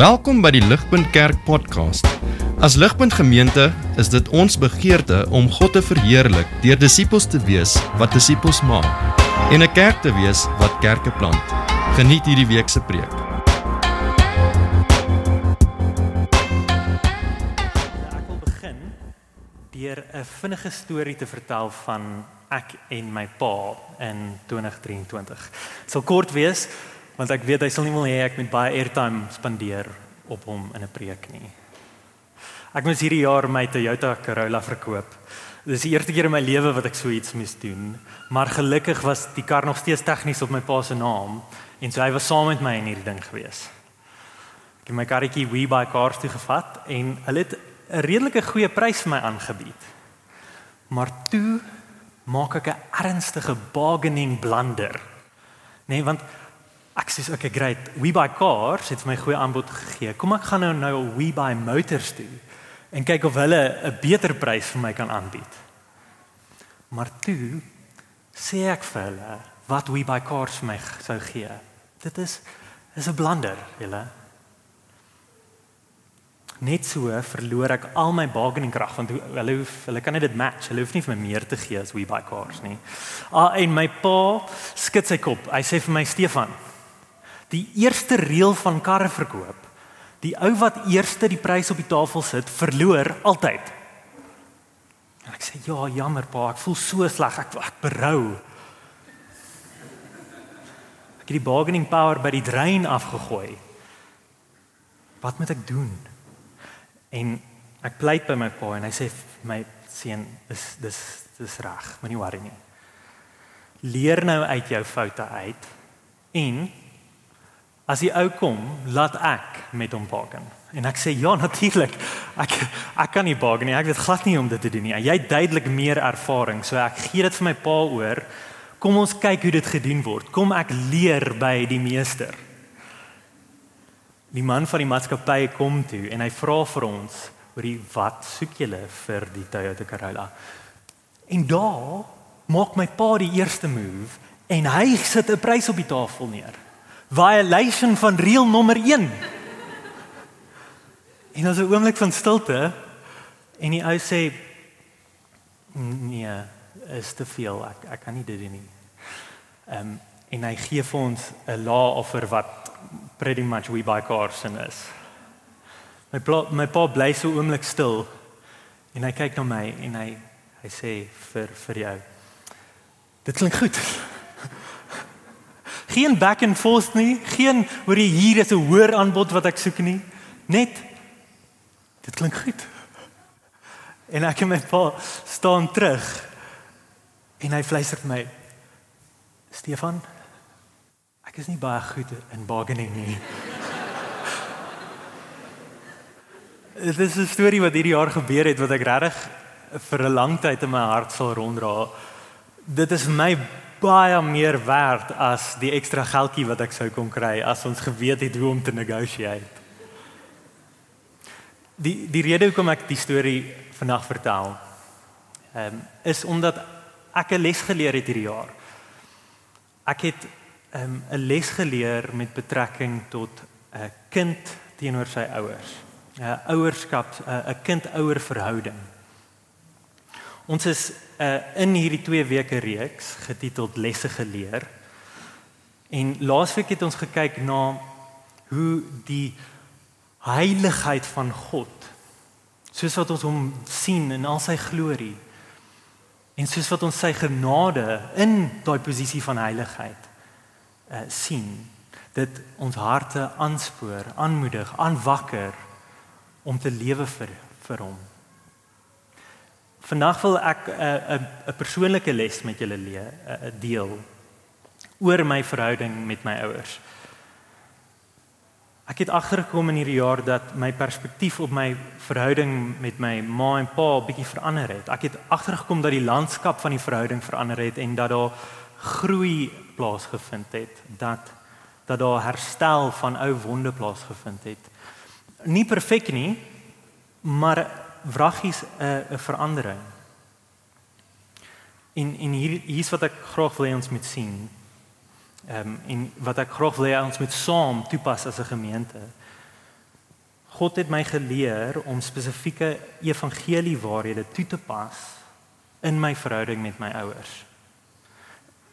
Welkom by die Ligpunt Kerk podcast. As Ligpunt Gemeente is dit ons begeerte om God te verheerlik deur disippels te wees wat disippels maak en 'n kerk te wees wat kerke plant. Geniet hierdie week se preek. Ek wil begin deur 'n vinnige storie te vertel van ek en my pa in 2023. Dit sal kort wees want ek weet hy sal nie wil hê ek moet baie airtime spandeer op hom in 'n preek nie. Ek moes hierdie jaar my Toyota Corolla verkoop. Dit is die eerste keer in my lewe wat ek so iets moes doen, maar gelukkig was die kar nog steeds tegnies op my pa se naam en so hy was saam met my in hierdie ding gewees. Ek het my karretjie We Buy Cars toe gevat en hulle het 'n redelike goeie prys vir my aangebied. Maar toe maak ek 'n ernstige bargaining blunder. Nee, want ek sê okay, great. We Buy Cars het my goeie aanbod gegee. Kom ek gaan nou nou We Buy Motors toe en kyk of hulle 'n beter prys vir my kan aanbied. Maar toe sê ek vir hulle wat We Buy Cars vir my sou gee. Dit is is 'n blunder, julle. Net so verloor ek al my bargaining krag want hulle hoef hulle kan net dit match. Hulle hoef nie vir my meer te gee as We Buy Cars nie. Ah en my pa skud sy kop. Hy sê vir my Stefan, die eerste reël van karre verkoop, die ou wat eerste die prys op die tafel sit, verloor altyd. En ek sê ja, jammer pa, ek voel so sleg. Ek ek berou. Ek het die bargaining power by die drein afgegooi. Wat moet ek doen? En ek pleit by my pa en hy sê my seun, dis dis dis reg, moenie worry nie. Leer nou uit jou foute uit en as die ou kom, laat ek met hom bargain. En ek sê ja, natuurlik. Ek ek kan nie bargain nie. Ek weet glad nie om dit te doen nie. Jy het duidelik meer ervaring, so ek gee dit vir my pa oor. Kom ons kyk hoe dit gedoen word. Kom ek leer by die meester. Die man van die maatskappy kom toe en hy vra vir ons oor die wat soek julle vir die Toyota Corolla. En daar maak my pa die eerste move en hy sit 'n prys op die tafel neer. Violation van reël nommer 1. En as 'n oomblik van stilte en die ou sê nee, is te veel. Ek ek kan nie dit doen nie. Ehm um, en hy gee vir ons 'n law offer wat pretty much we buy cars in is. My pa, my pa bly so oomblik stil en hy kyk na my en hy hy sê vir vir jou. Dit klink goed. Geen back and forth nie, geen hoor jy hier is 'n hoër aanbod wat ek soek nie. Net dit klink goed. En ek en my pa staan terug en hy fluister vir my Stefan ek is nie baie goed in bargaining nie. Dit is 'n storie wat hierdie jaar gebeur het wat ek regtig vir 'n lang tyd in my hart sal ronddra. Dit is my baie meer werd as die ekstra geldjie wat ek sou kon kry as ons geweet het hoe om te negotiate. Die die rede hoekom ek die storie vandag vertel, ehm um, is omdat ek 'n les geleer het hierdie jaar. Ek het ehm, 'n um, les geleer met betrekking tot 'n kind teenoor sy ouers. 'n Ouerskap, 'n kind-ouer verhouding. Ons is uh, in hierdie 2 weke reeks getiteld Lesse geleer. En laasweek het ons gekyk na hoe die heiligheid van God soos wat ons hom sien in al sy glorie en soos wat ons sy genade in daai posisie van heiligheid uh, sien dit ons harte aanspoor, aanmoedig, aanwakker om te lewe vir vir hom. Vandag wil ek 'n uh, 'n 'n persoonlike les met julle 'n uh, deel oor my verhouding met my ouers. Ek het agtergekom in hierdie jaar dat my perspektief op my verhouding met my ma en pa bietjie verander het. Ek het agtergekom dat die landskap van die verhouding verander het en dat daar groei plaasgevind het, dat dat daar herstel van ou wonde plaasgevind het. Nie perfek nie, maar wraggies 'n 'n verandering. En en hier hier's wat ek graag wil hê ons moet sien. Ehm um, en wat ek graag wil hê ons moet saam toepas as 'n gemeente. God het my geleer om spesifieke evangeliewaarhede toe te pas in my verhouding met my ouers.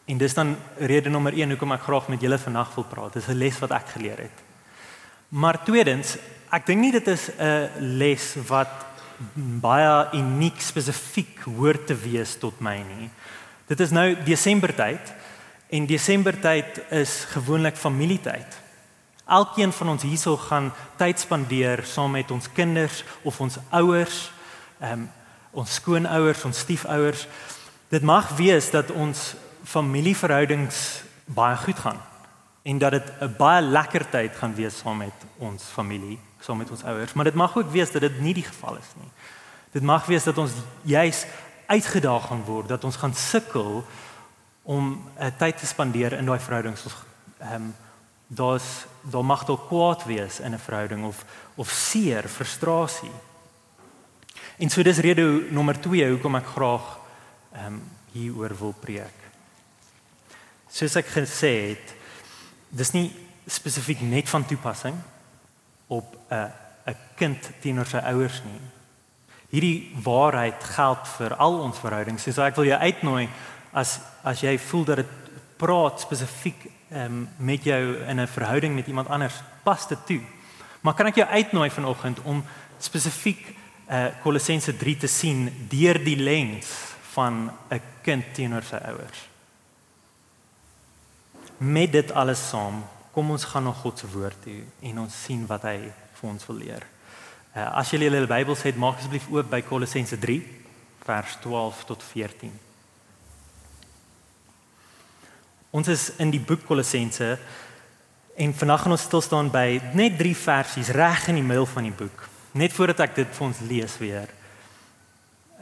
En dis dan rede nommer 1 hoekom ek graag met julle vandag wil praat. Dis 'n les wat ek geleer het. Maar tweedens, ek dink nie dit is 'n les wat baie uniek spesifiek hoort te wees tot my nie. Dit is nou Desembertyd en Desembertyd is gewoonlik familietyd. Elkeen van ons hierso gaan tyd spandeer saam met ons kinders of ons ouers, ehm um, ons skoonouers, ons stiefouers. Dit mag wees dat ons familieverhoudings baie goed gaan en dat dit 'n baie lekker tyd gaan wees saam met ons familie, saam met ons ouers, maar dit mag ook wees dat dit nie die geval is nie. Dit mag wees dat ons juis uitgedaag gaan word, dat ons gaan sukkel om uh, tyd te spandeer in daai verhoudings. Ehm um, daar's daar mag dalk kwaad wees in 'n verhouding of of seer, frustrasie. En so dis rede nommer 2 hoekom ek graag ehm um, hieroor wil preek. Soos ek gesê het, dis nie spesifiek net van toepassing op 'n 'n kind teenoor sy ouers nie. Hierdie waarheid geld vir al ons verhoudings. So ek wil jou uitnooi as as jy voel dat dit praat spesifiek um, met jou in 'n verhouding met iemand anders, pas dit toe. Maar kan ek jou uitnooi vanoggend om spesifiek uh Kolossense 3 te sien deur die lens van 'n kind teenoor sy ouers. Met dit alles saam, kom ons gaan na God se woord toe en ons sien wat hy vir ons wil leer. Uh as julle julle Bybels het, maak asseblief oop by Kolossense 3 vers 12 tot 14. Ons is in die boek Kolossense en vandag gaan ons stil staan by net 3 versies reg in die middel van die boek. Net voordat ek dit vir ons lees weer.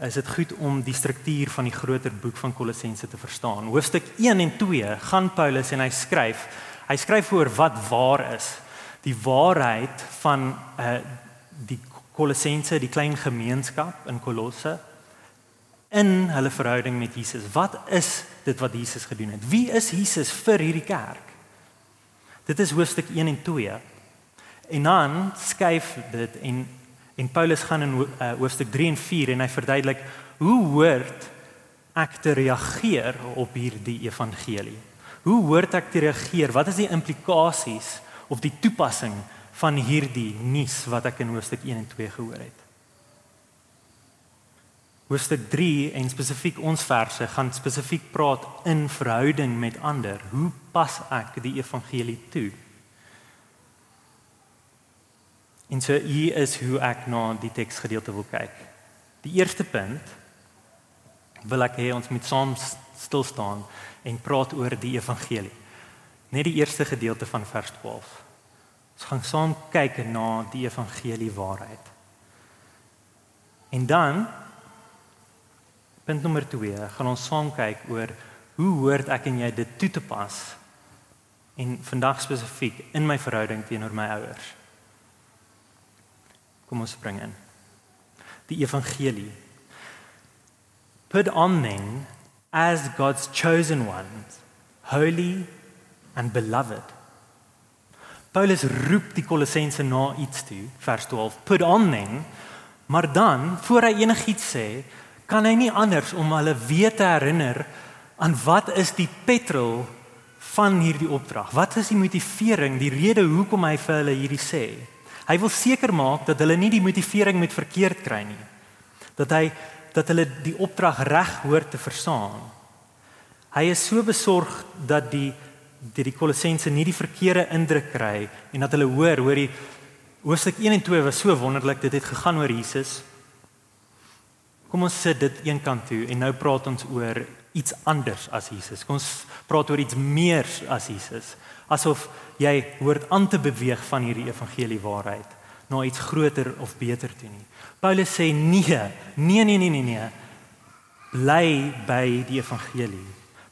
Is dit goed om die struktuur van die groter boek van Kolossense te verstaan. Hoofstuk 1 en 2 gaan Paulus en hy skryf. Hy skryf oor wat waar is. Die waarheid van uh die Kolossense, die klein gemeenskap in Kolosse in hulle verhouding met Jesus. Wat is dit wat Jesus gedoen het? Wie is Jesus vir hierdie kerk? Dit is hoofstuk 1 en 2. En dan skuif dit en en Paulus gaan in uh, hoofstuk 3 en 4 en hy verduidelik hoe hoort ek te reageer op hierdie evangelie? Hoe hoort ek te reageer? Wat is die implikasies of die toepassing van hierdie nuus wat ek in hoofstuk 1 en 2 gehoor het? Hoofstuk 3 en spesifiek ons verse gaan spesifiek praat in verhouding met ander. Hoe pas ek die evangelie toe? En so hier is hoe ek na die teksgedeelte wil kyk. Die eerste punt wil ek hê ons moet saam stil staan en praat oor die evangelie. Net die eerste gedeelte van vers 12. Ons gaan saam kyk na die evangelie waarheid. En dan Punt nommer 2, gaan ons saam kyk oor hoe hoort ek en jy dit toe te pas en vandag spesifiek in my verhouding teenoor my ouers. Kom ons spring in. Die evangelie. Put on then as God's chosen ones, holy and beloved. Paulus roep die Kolossense na iets toe, vers 12. Put on then, maar dan voor hy enigiets sê, kan hy nie anders om hulle weer te herinner aan wat is die petrol van hierdie opdrag? Wat is die motivering, die rede hoekom hy vir hulle hierdie sê? Hy wil seker maak dat hulle nie die motivering met verkeerd kry nie. Dat hy dat hulle die opdrag reg hoor te verstaan. Hy is so besorg dat die die, die Kolossense nie die verkeerde indruk kry en dat hulle hoor, hoor die hoofstuk 1 en 2 was so wonderlik, dit het gegaan oor Jesus. Kom ons sit dit eenkant toe en nou praat ons oor iets anders as Jesus. Kom ons praat oor iets meer as Jesus. Asof jy hoort aan te beweeg van hierdie evangelie waarheid na iets groter of beter toe nie. Paulus sê nee, nee nee nee nee nee. Bly by die evangelie.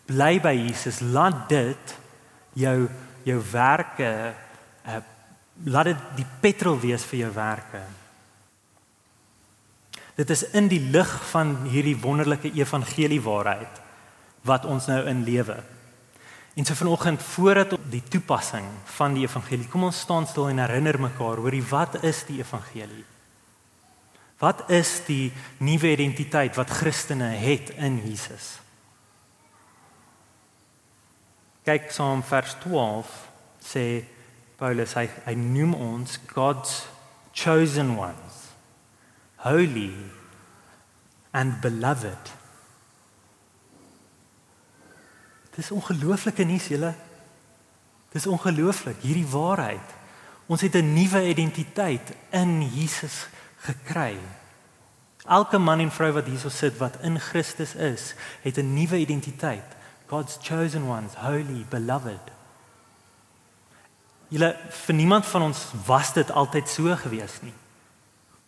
Bly by Jesus. Laat dit jou jou werke uh, laat dit die petrol wees vir jou werke. Dit is in die lig van hierdie wonderlike evangelie waarheid wat ons nou in lewe. En so vanoggend voordat op die toepassing van die evangelie, kom ons staan stil en herinner mekaar oor die wat is die evangelie? Wat is die nuwe identiteit wat Christene het in Jesus? Kyk saam vers 12 sê Paulus hy hy noem ons God's chosen ones holy and beloved Dis ongelooflike nuus julle. Dis ongelooflik hierdie waarheid. Ons het 'n nuwe identiteit in Jesus gekry. Elke man en vrou wat hierso sit wat in Christus is, het 'n nuwe identiteit. God's chosen ones, holy, beloved. Julle vir niemand van ons was dit altyd so gewees nie.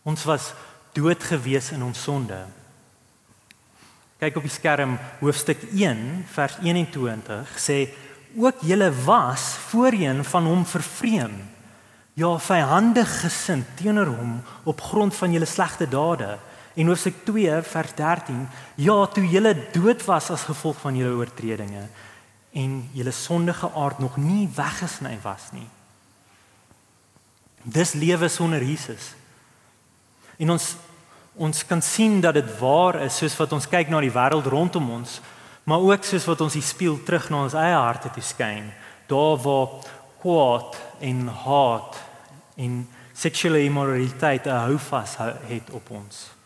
Ons was dood gewees in ons sonde. Kyk op die skerm hoofstuk 1 vers 21 sê ook julle was voorheen van hom vervreem. Ja, vyandig gesind teenoor hom op grond van julle slegte dade. En hoofstuk 2 vers 13, ja, toe julle dood was as gevolg van julle oortredinge en julle sondige aard nog nie weggesny was nie. Dis lewe sonder Jesus. En ons ons kan sien dat dit waar is soos wat ons kyk na die wêreld rondom ons, maar ook soos wat ons die spieël terug na ons eie harte toe skyn, daar waar kwaad en haat en seksuele immoraliteit 'n houvas het op ons.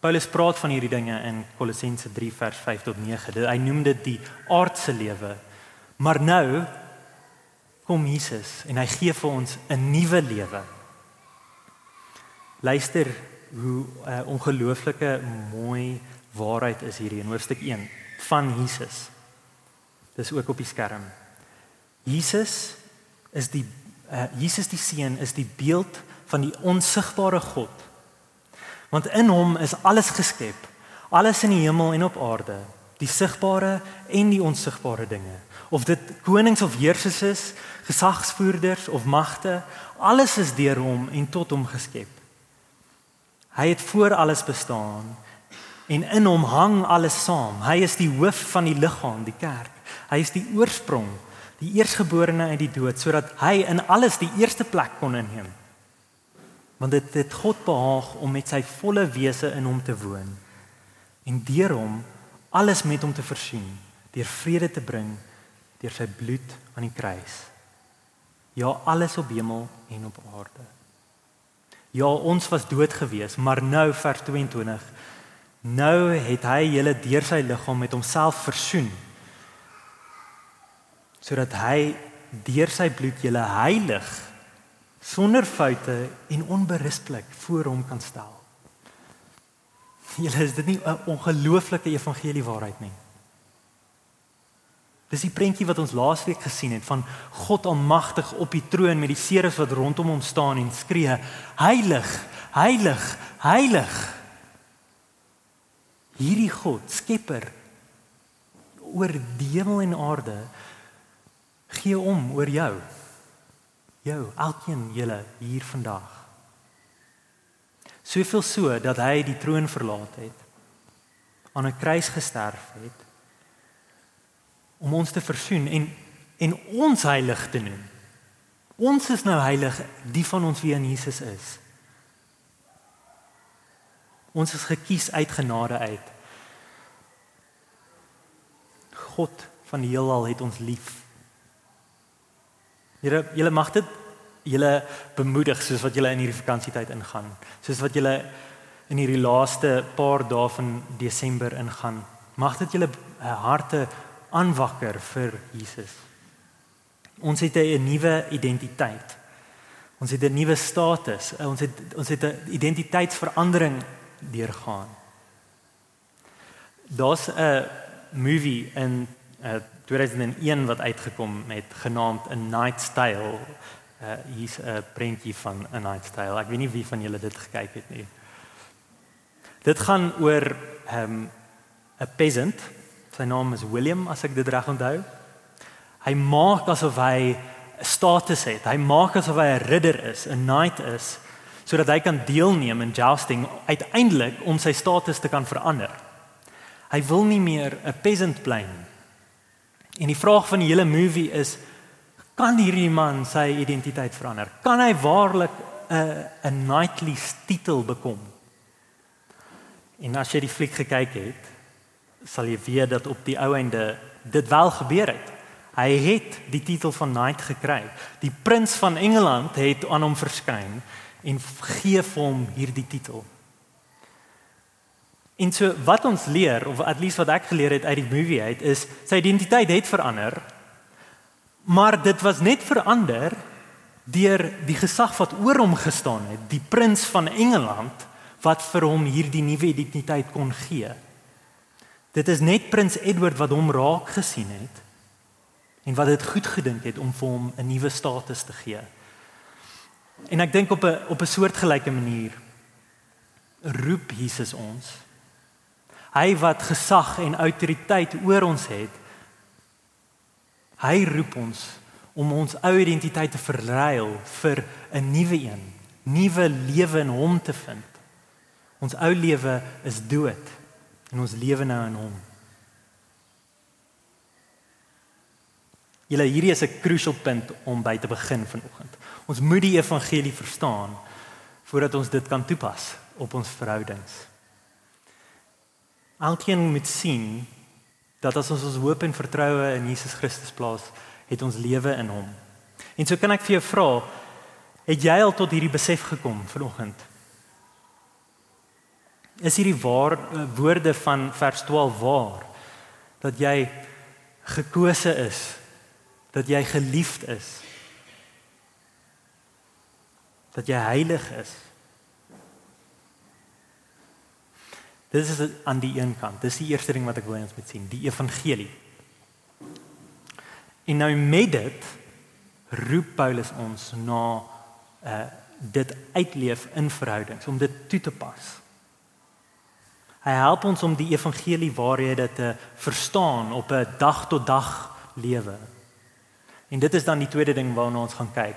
Paulus praat van hierdie dinge in Kolossense 3 vers 5 tot 9. Hy noem dit die aardse lewe. Maar nou kom Jesus en hy gee vir ons 'n nuwe lewe. Luister hoe uh, ongelooflike mooi waarheid is hierdie in hoofstuk 1 van Jesus. Dis ook op die skerm. Jesus is die uh, Jesus die seun is die beeld van die onsigbare God. Want in hom is alles geskep, alles in die hemel en op aarde, die sigbare en die onsigbare dinge. Of dit konings of heersers is, gesagsvoerders of magte, alles is deur hom en tot hom geskep. Hy het voor alles bestaan en in hom hang alles saam. Hy is die hoof van die liggaam, die kerk. Hy is die oorsprong, die eersgeborene uit die dood sodat hy in alles die eerste plek kon inneem. Want dit het God behaag om met sy volle wese in hom te woon en deur hom alles met hom te versien, deur vrede te bring deur sy bloed aan die kruis. Ja, alles op hemel en op aarde. Ja, ons was dood gewees, maar nou vers 22. Nou het hy julle deur sy liggaam met homself versoen. Sodat hy deur sy bloed julle heilig sonder foute en onberispelik voor hom kan stel. Julle is dit nie 'n ongelooflike evangelie waarheid nie? Dis die prentjie wat ons laasweek gesien het van God almagtig op die troon met die seres wat rondom hom staan en skree: Heilig, heilig, heilig. Hierdie God, Skepper oor die hemel en aarde gee om oor jou. Jou, elkeen julle hier vandag. Soveel so dat hy die troon verlaat het, aan 'n kruis gesterf het om ons te versoen en en ons heilig te noem. Ons is nou heilig, die van ons wie in Jesus is. Ons is gekies uit genade uit. God van die heelal het ons lief. Here, julle mag dit julle bemoedig soos wat julle in hierdie vakansietyd ingaan. Soos wat julle in hierdie laaste paar dae van Desember ingaan. Mag dit julle harte aanwakker vir Jesus. Ons het 'n nuwe identiteit. Ons het 'n nuwe status. Ons het ons het 'n identiteitsverandering deurgaan. Daar's 'n movie in uh, 2001 wat uitgekom met genaamd A Night's Tale. Uh, hier's 'n prentjie van A Night's Tale. Ek weet nie wie van julle dit gekyk het nie. Dit gaan oor 'n um, 'n peasant Sy naam is William as ek dit reg onthou. Hy maak asof hy 'n status het. Hy maak asof hy 'n ridder is, 'n knight is, sodat hy kan deelneem in jousting uiteindelik om sy status te kan verander. Hy wil nie meer 'n peasant bly nie. En die vraag van die hele movie is kan hierdie man sy identiteit verander? Kan hy waarlik 'n 'n knightly titel bekom? En as jy die fliek gekyk het, sal jy weet dat op die ou einde dit wel gebeur het. Hy het die titel van knight gekry. Die prins van Engeland het aan hom verskyn en gee vir hom hierdie titel. En so wat ons leer of at least wat ek geleer het uit die movie uit is sy identiteit het verander. Maar dit was net verander deur die gesag wat oor hom gestaan het, die prins van Engeland wat vir hom hierdie nuwe identiteit kon gee. Dit is net prins Edward wat hom raak gesien het en wat dit goed gedink het om vir hom 'n nuwe status te gee. En ek dink op 'n op 'n soortgelyke manier roep Jesus ons. Hy wat gesag en autoriteit oor ons het. Hy roep ons om ons ou identiteit te verruil vir 'n nuwe een, nuwe lewe in hom te vind. Ons ou lewe is dood en ons lewe nou in hom. Julle hierdie is 'n crucial punt om by te begin vanoggend. Ons moet die evangelie verstaan voordat ons dit kan toepas op ons verhoudings. Alkeen moet sien dat as ons ons hoop en vertroue in Jesus Christus plaas, het ons lewe in hom. En so kan ek vir jou vra, het jy al tot hierdie besef gekom vanoggend? Is hierdie waar woorde van vers 12 waar dat jy gekose is dat jy geliefd is dat jy heilig is Dis is aan die een kant. Dis die eerste ding wat ek wil hê ons moet sien, die evangelie. En nou met dit roep Paulus ons na uh dit uitleef in verhoudings om dit toe te pas. Hy help ons om die evangelie waarhede te verstaan op 'n dag tot dag lewe. En dit is dan die tweede ding waarna ons gaan kyk.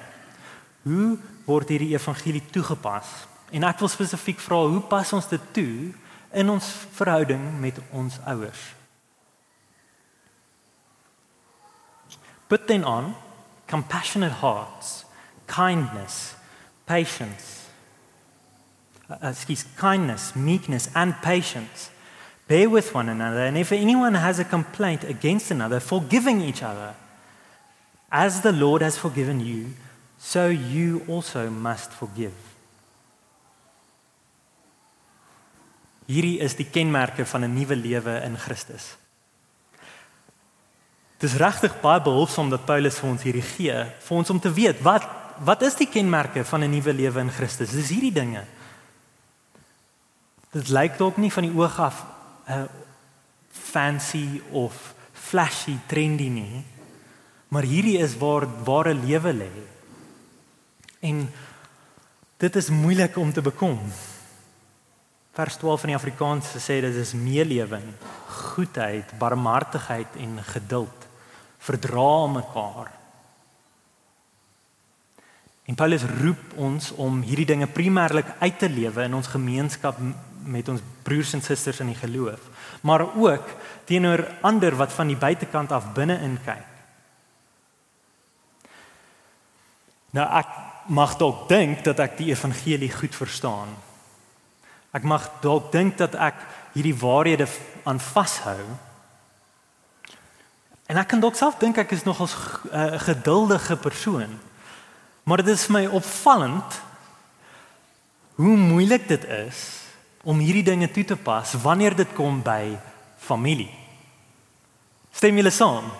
Hoe word hierdie evangelie toegepas? En ek wil spesifiek vra, hoe pas ons dit toe in ons verhouding met ons ouers? Put then on compassionate hearts, kindness, patience. Uh, excuse kindness, meekness and patience. Bear with one another and if anyone has a complaint against another, forgiving each other. As the Lord has forgiven you, so you also must forgive. Hierdie is die kenmerke van 'n nuwe lewe in Christus. Dis regtig baie behulpsaam dat Paulus vir ons hierdie gee, vir ons om te weet wat wat is die kenmerke van 'n nuwe lewe in Christus? Dis hierdie dinge. Dit lyk dalk nie van die oog af uh, fancy of flashy trendy nie. Maar hierdie is waar ware lewe lê. En dit is moeilik om te bekom. Vers 12 van die Afrikaans sê dit is meelewing, goedheid, barmhartigheid en geduld, verdra mekaar. En Paulus roep ons om hierdie dinge primêrlik uit te lewe in ons gemeenskap met ons broers en susters in die geloof, maar ook teenoor ander wat van die buitekant af binne-in kyk. Nou ek mag dalk dink dat ek die evangelie goed verstaan. Ek mag dalk dink dat ek hierdie waarhede aan vashou. En ek kan dalk self dink ek is nog 'n uh, geduldige persoon. Maar dit is my opvallend hoe moeilik dit is om hierdie dinge toe te pas wanneer dit kom by familie. Stem julle saam?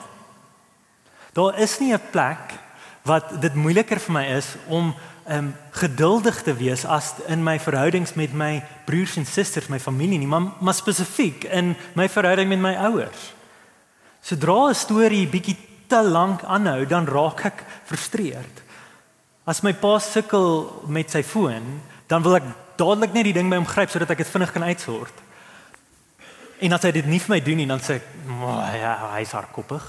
Daar is nie 'n plek wat dit moeiliker vir my is om um geduldig te wees as in my verhoudings met my broers en susters, my familie nie, maar, maar spesifiek in my verhouding met my ouers. Sodra 'n storie bietjie te lank aanhou, dan raak ek frustreerd. As my pa sukkel met sy foon, dan wil ek dadelik net die ding by hom gryp sodat ek dit vinnig kan uitsort. En as hy dit nie vir my doen nie, dan sê ek, "Maar oh, ja, hy's hardkoppig."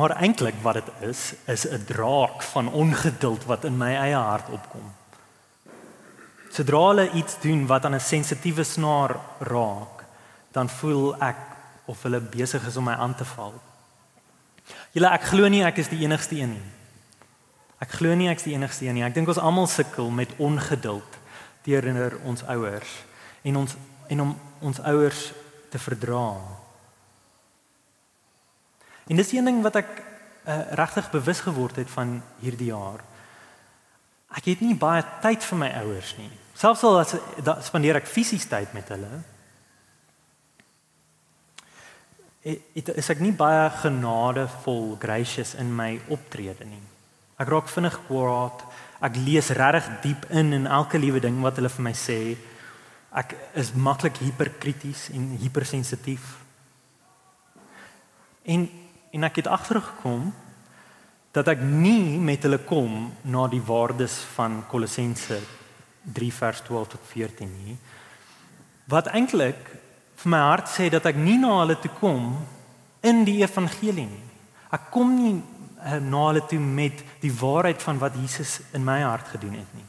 Maar eintlik wat dit is, is 'n draak van ongeduld wat in my eie hart opkom. Sodra hulle iets doen wat aan 'n sensitiewe snaar raak, dan voel ek of hulle besig is om my aan te val. Julle ek glo nie ek is die enigste een nie. Ek glo nie ek is die enigste een nie. Ek dink ons almal sukkel met ongeduld teenoor ons ouers en ons en om ons ouers te verdra. En dis een ding wat ek uh, regtig bewus geword het van hierdie jaar. Ek het nie baie tyd vir my ouers nie. Selfs al as da, spandeer ek fisies tyd met hulle. Dit is ek nie baie genadevol, gracious in my optrede nie. Ek raak vinnig kwaad. Ek lees regtig diep in in elke liewe ding wat hulle vir my sê. Ek is maklik hiperkrities en hypersensitief. En en ek het agtergekom dat ek nie met hulle kom na die waardes van Kolossense 3 vers 12 tot 14 nie. Wat eintlik vir my hart sê dat ek nie na hulle toe kom in die evangelie nie. Ek kom nie na hulle toe met die waarheid van wat Jesus in my hart gedoen het nie.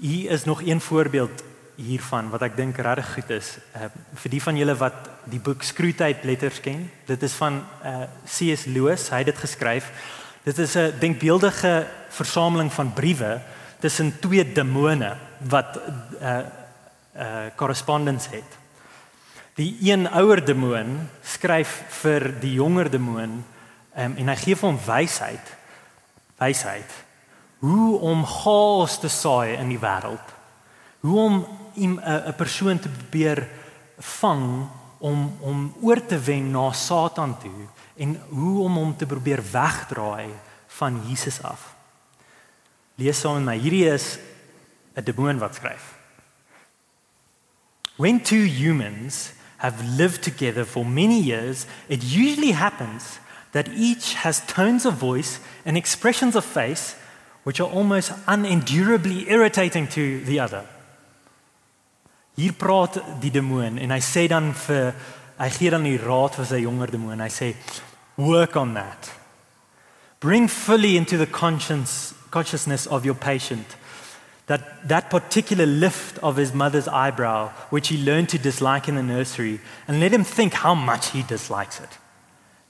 Hier is nog een voorbeeld hiervan wat ek dink regtig goed is. Uh, vir die van julle wat die boek Screwtape Letters ken, dit is van uh, eh, C.S. Lewis, hy het dit geskryf. Dit is 'n denkbeeldige versameling van briewe tussen twee demone wat 'n uh, uh, korrespondensie het. Die een ouer demoon skryf vir die jonger demoon um, en hy gee vir hom wysheid. Wysheid. Hoe om chaos te saai in die wêreld. Hoe om 'n 'n persoon te probeer vang om om oor te wen na Satan toe en hoe om hom te probeer wegdraai van Jesus af. Lees saam met my. Hierdie is 'n demoon wat skryf. When two humans have lived together for many years, it usually happens that each has tones of voice and expressions of face which are almost unendurably irritating to the other. Hier praat die demoon en hy sê dan vir hy gee dan die raad vir sy jonger demoon. Hy sê work on that. Bring fully into the conscience consciousness of your patient that that particular lift of his mother's eyebrow, which he learned to dislike in the nursery, and let him think how much he dislikes it.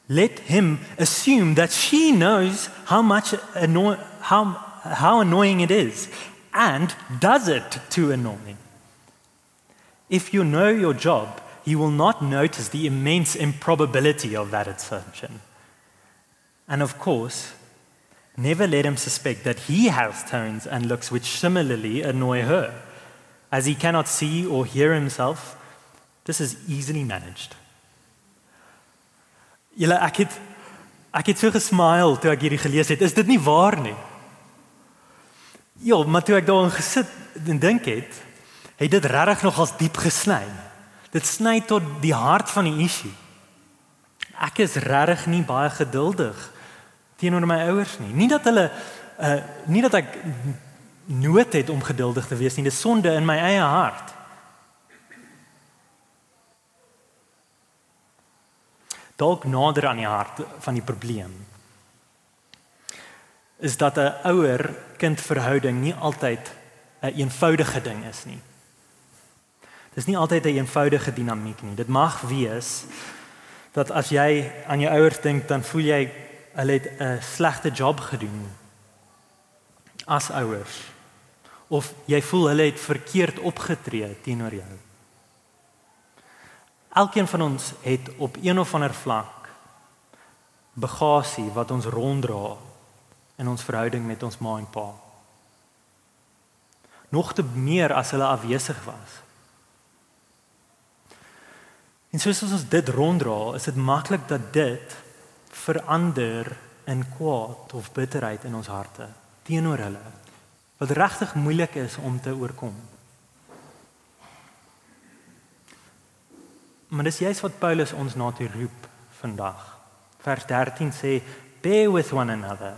Let him assume that she knows how much anno- how, how annoying it is and does it to annoy. If you know your job, you will not notice the immense improbability of that assumption. And of course, Never let him suspect that he has tones and looks which similarly annoy her. As he cannot see or hear himself, this is easily managed. Julle ek het ek het so gesmile toe ek hierdie gelees het. Is dit nie waar nie? Ja, maar toe ek daarin gesit en dink het, het dit regtig nog as diep gesny. Dit sny tot die hart van die issue. Ek is regtig nie baie geduldig teenoor my ouers nie. Nie dat hulle uh nie dat ek nood het om geduldig te wees nie, dis sonde in my eie hart. Dalk nader aan die hart van die probleem is dat 'n ouer-kind verhouding nie altyd 'n een eenvoudige ding is nie. Dis nie altyd 'n een eenvoudige dinamiek nie. Dit mag wees dat as jy aan jou ouers dink, dan voel jy hulle het 'n slegte job gedoen as ouers of jy voel hulle het verkeerd opgetree teenoor jou. Elkeen van ons het op een of ander vlak bagasie wat ons ronddra in ons verhouding met ons ma en pa. Nog te meer as hulle afwesig was. En soos ons dit ronddra, is dit maklik dat dit verander in kwaad of bitterheid in ons harte teenoor hulle wat regtig moeilik is om te oorkom. Maar dis juist wat Paulus ons na toe roep vandag. Vers 13 sê bear with one another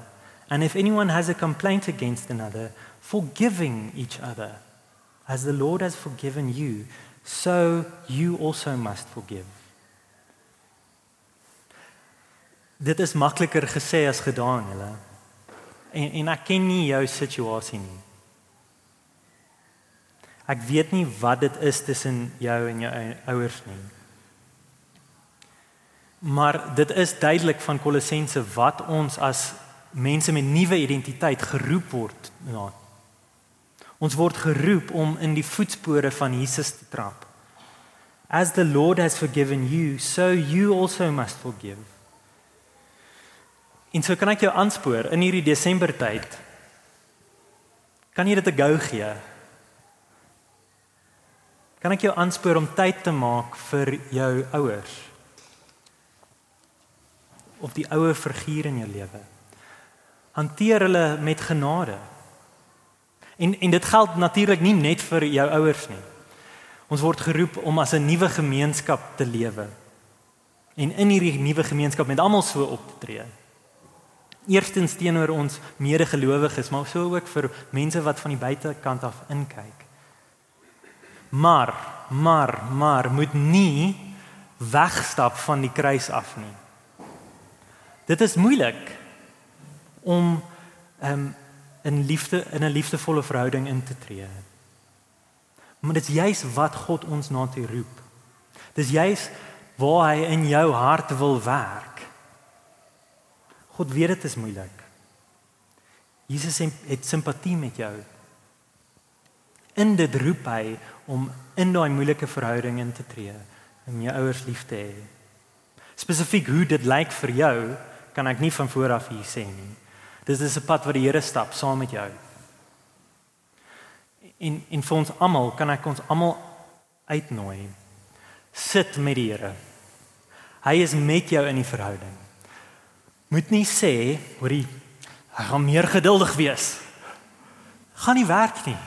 and if anyone has a complaint against another forgiving each other as the Lord has forgiven you so you also must forgive. Dit is makliker gesê as gedaan, julle. En en ek ken nie jou situasie nie. Ek weet nie wat dit is tussen jou en jou ouers nie. Maar dit is duidelik van Kolossense wat ons as mense met nuwe identiteit geroep word na. Ons word geroep om in die voetspore van Jesus te trap. As the Lord has forgiven you, so you also must forgive. En so kan ek jou aanspoor in hierdie Desember tyd. Kan jy dit 'n gou gee? Kan ek jou aanspoor om tyd te maak vir jou ouers? Of die ouer figuur in jou lewe? Hanteer hulle met genade. En en dit geld natuurlik nie net vir jou ouers nie. Ons word geroep om as 'n nuwe gemeenskap te lewe. En in hierdie nuwe gemeenskap met almal so op te tree. Eerstens teenoor ons medegelowiges, maar so ook vir mense wat van die buitekant af inkyk. Maar, maar, maar moet nie wegstap van die kruis af nie. Dit is moeilik om um, in liefde in 'n liefdevolle verhouding in te tree. Maar dit is juis wat God ons na toe roep. Dis juis waar hy in jou hart wil werk. God weet dit is moeilik. Jesus het simpatie met jou. In dit roep hy om in daai moeilike verhouding in te tree, om jou ouers lief te hê. Spesifiek hoe dit lyk vir jou, kan ek nie van voor af hier sê nie. Dis is 'n pad wat die Here stap saam met jou. En en vir ons almal kan ek ons almal uitnooi. Sit met die Here. Hy is met jou in die verhouding. Moet nie sê, hoorie, hy gaan meer geduldig wees. Gaan nie werk nie.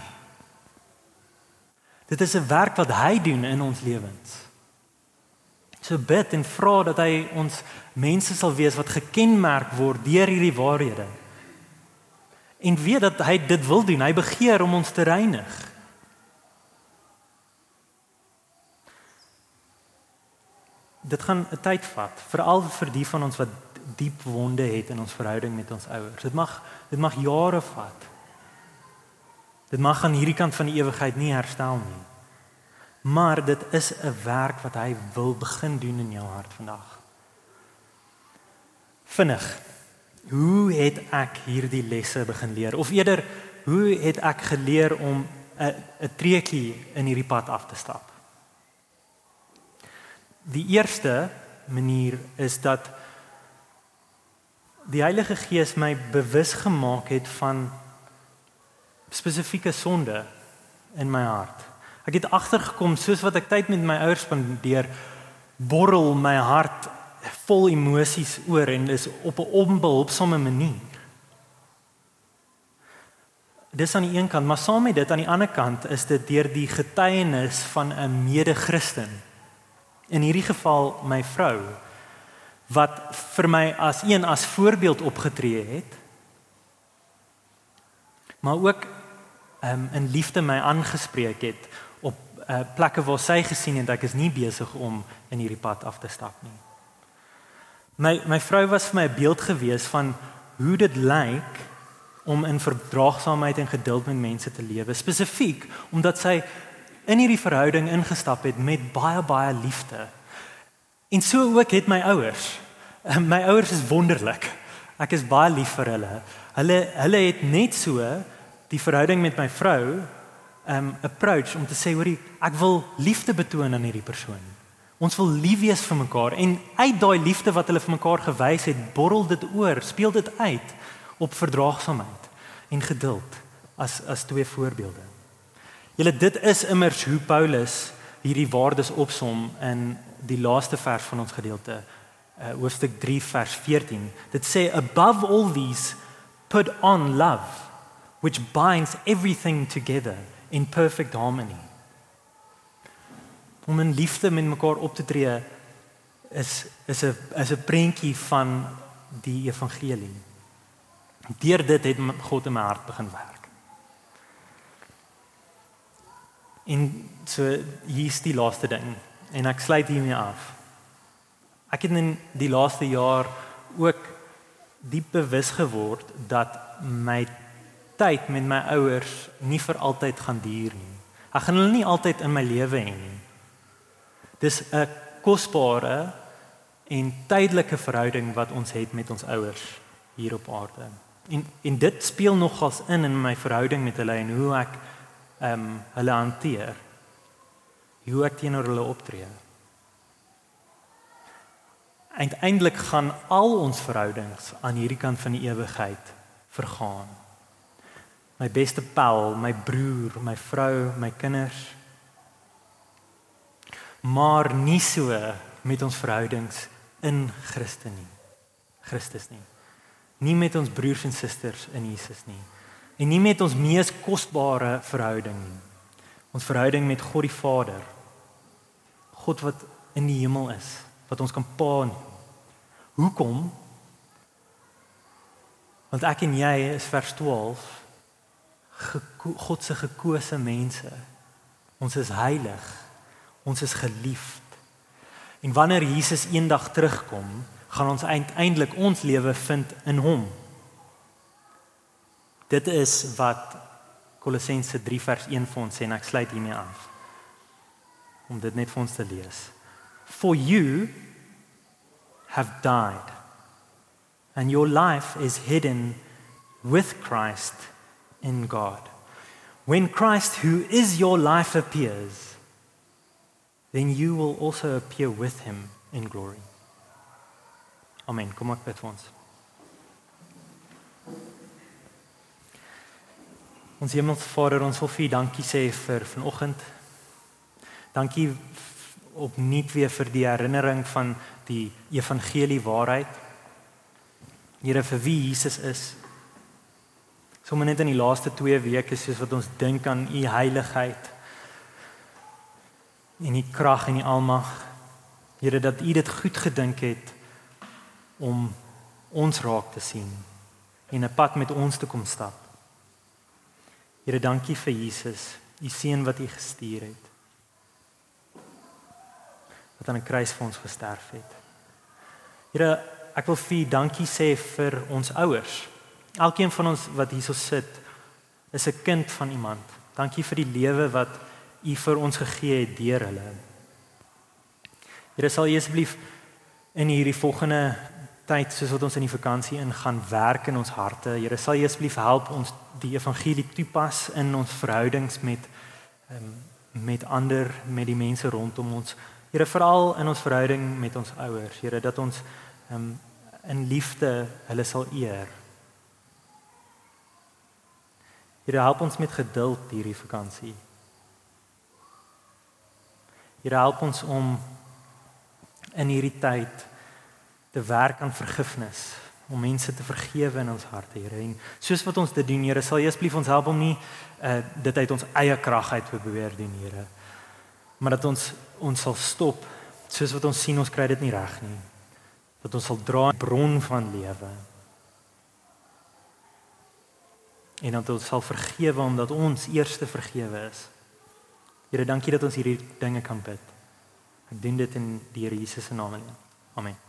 Dit is 'n werk wat hy doen in ons lewens. So bid en vra dat hy ons mense sal wees wat gekenmerk word deur hierdie waarhede en weet dat hy dit wil doen. Hy begeer om ons te reinig. Dit gaan 'n tyd vat, veral vir die van ons wat diep wonde het in ons verhouding met ons ouers. Dit mag dit mag jare vat. Dit mag aan hierdie kant van die ewigheid nie herstel nie. Maar dit is 'n werk wat hy wil begin doen in jou hart vandag. Vinnig hoe het ek hierdie lesse begin leer of eerder hoe het ek geleer om 'n 'n treetjie in hierdie pad af te stap? Die eerste manier is dat die Heilige Gees my bewus gemaak het van spesifieke sonde in my hart. Ek het agtergekom soos wat ek tyd met my ouers spandeer, borrel my hart vol emosies oor en is op 'n onbehulpsame manier. Dis aan die een kant, maar saam met dit aan die ander kant is dit deur die getuienis van 'n mede-Christen. In hierdie geval my vrou wat vir my as een as voorbeeld opgetree het. Maar ook um, in liefde my aangespreek het op uh, plekke waar sy gesien het ek is nie besig om in hierdie pad af te stap nie. My my vrou was vir my 'n beeld gewees van hoe dit lyk om in verdraagsaamheid en geduld met mense te lewe, spesifiek omdat sy in hierdie verhouding ingestap het met baie baie liefde. En so ook het my ouers. My ouers is wonderlik. Ek is baie lief vir hulle. Hulle hulle het net so die verhouding met my vrou um approach om te sê hoorie, ek wil liefde betoon aan hierdie persoon. Ons wil lief wees vir mekaar en uit daai liefde wat hulle vir mekaar gewys het, borrel dit oor, speel dit uit op verdraagsaamheid en geduld as as twee voorbeelde. Julle dit is immers hoe Paulus hierdie waardes opsom in die laaste vers van ons gedeelte, uh, hoofstuk 3 vers 14. Dit sê above all these put on love which binds everything together in perfect harmony om in liefde met mekaar op te tree is is 'n is 'n prentjie van die evangelie. Deur dit het God in my hart begin werk. En so hier's die laaste ding en ek sluit hiermee af. Ek het in die laaste jaar ook diep bewus geword dat my tyd met my ouers nie vir altyd gaan duur nie. Ek gaan hulle nie altyd in my lewe hê nie. Dis 'n kosbare en tydelike verhouding wat ons het met ons ouers hier op aarde. En en dit speel nogals in in my verhouding met hulle en hoe ek ehm um, hulle hanteer. Hoe ek teenoor hulle optree. Uiteindelik gaan al ons verhoudings aan hierdie kant van die ewigheid vergaan. My beste pel, my broer, my vrou, my kinders. Maar nie so met ons verhoudings in Christus nie. Christus nie. Nie met ons broers en susters in Jesus nie. En nie met ons mees kosbare verhouding nie. Ons verhouding met God die Vader. God wat in die hemel is, wat ons kan pa. Hoekom? Want ek en jy is vers 12 God se gekose mense. Ons is heilig. Ons is geliefd. En wanneer Jesus eendag terugkom, gaan ons uiteindelik ons lewe vind in hom. Dit is wat Kolossense 3 vers 1 vir ons sê en ek sluit hiermee af. Om dit net vir ons te lees. For you have died and your life is hidden with Christ in God. When Christ who is your life appears, then you will also appear with him in glory. Amen. Kom ek bid vir ons. Ons Hemelse Vader, ons wil vir dankie sê vir vanoggend. Dankie opnuut weer vir die herinnering van die evangelie waarheid. Here vir wie Jesus is. Sommige net in die laaste 2 weke soos wat ons dink aan u heiligheid en die krag en die almag. Here dat u dit goed gedink het om ons raak te sien en 'n pad met ons te kom stap. Here, dankie vir Jesus, u seun wat u gestuur het. Wat aan 'n kruis vir ons gesterf het. Here, ek wil vir u dankie sê vir ons ouers. Elkeen van ons wat hierso sit, is 'n kind van iemand. Dankie vir die lewe wat u vir ons gegee het deur hulle. Here, sal u asseblief in hierdie volgende tyd soos wat ons in die vakansie ingaan werk in ons harte. Here sal jy asseblief help ons die evangelie toepas in ons verhoudings met um, met ander, met die mense rondom ons. Here veral in ons verhouding met ons ouers. Here dat ons um, in liefde hulle sal eer. Here help ons met geduld hierdie vakansie. Here help ons om in hierdie tyd te werk aan vergifnis om mense te vergewe in ons harte, Here. En soos wat ons dit doen, Here, sal jy asseblief ons help om nie uh dit uit ons eie krag uit te probeer doen, Here. Maar dat ons ons sal stop soos wat ons sien ons kry dit nie reg nie. Dat ons sal dra bron van lewe. En dat ons sal vergewe omdat ons eerste vergewe is. Here, dankie dat ons hierdie dinge kan bid. Ek doen dit in die Here Jesus se naam. Amen.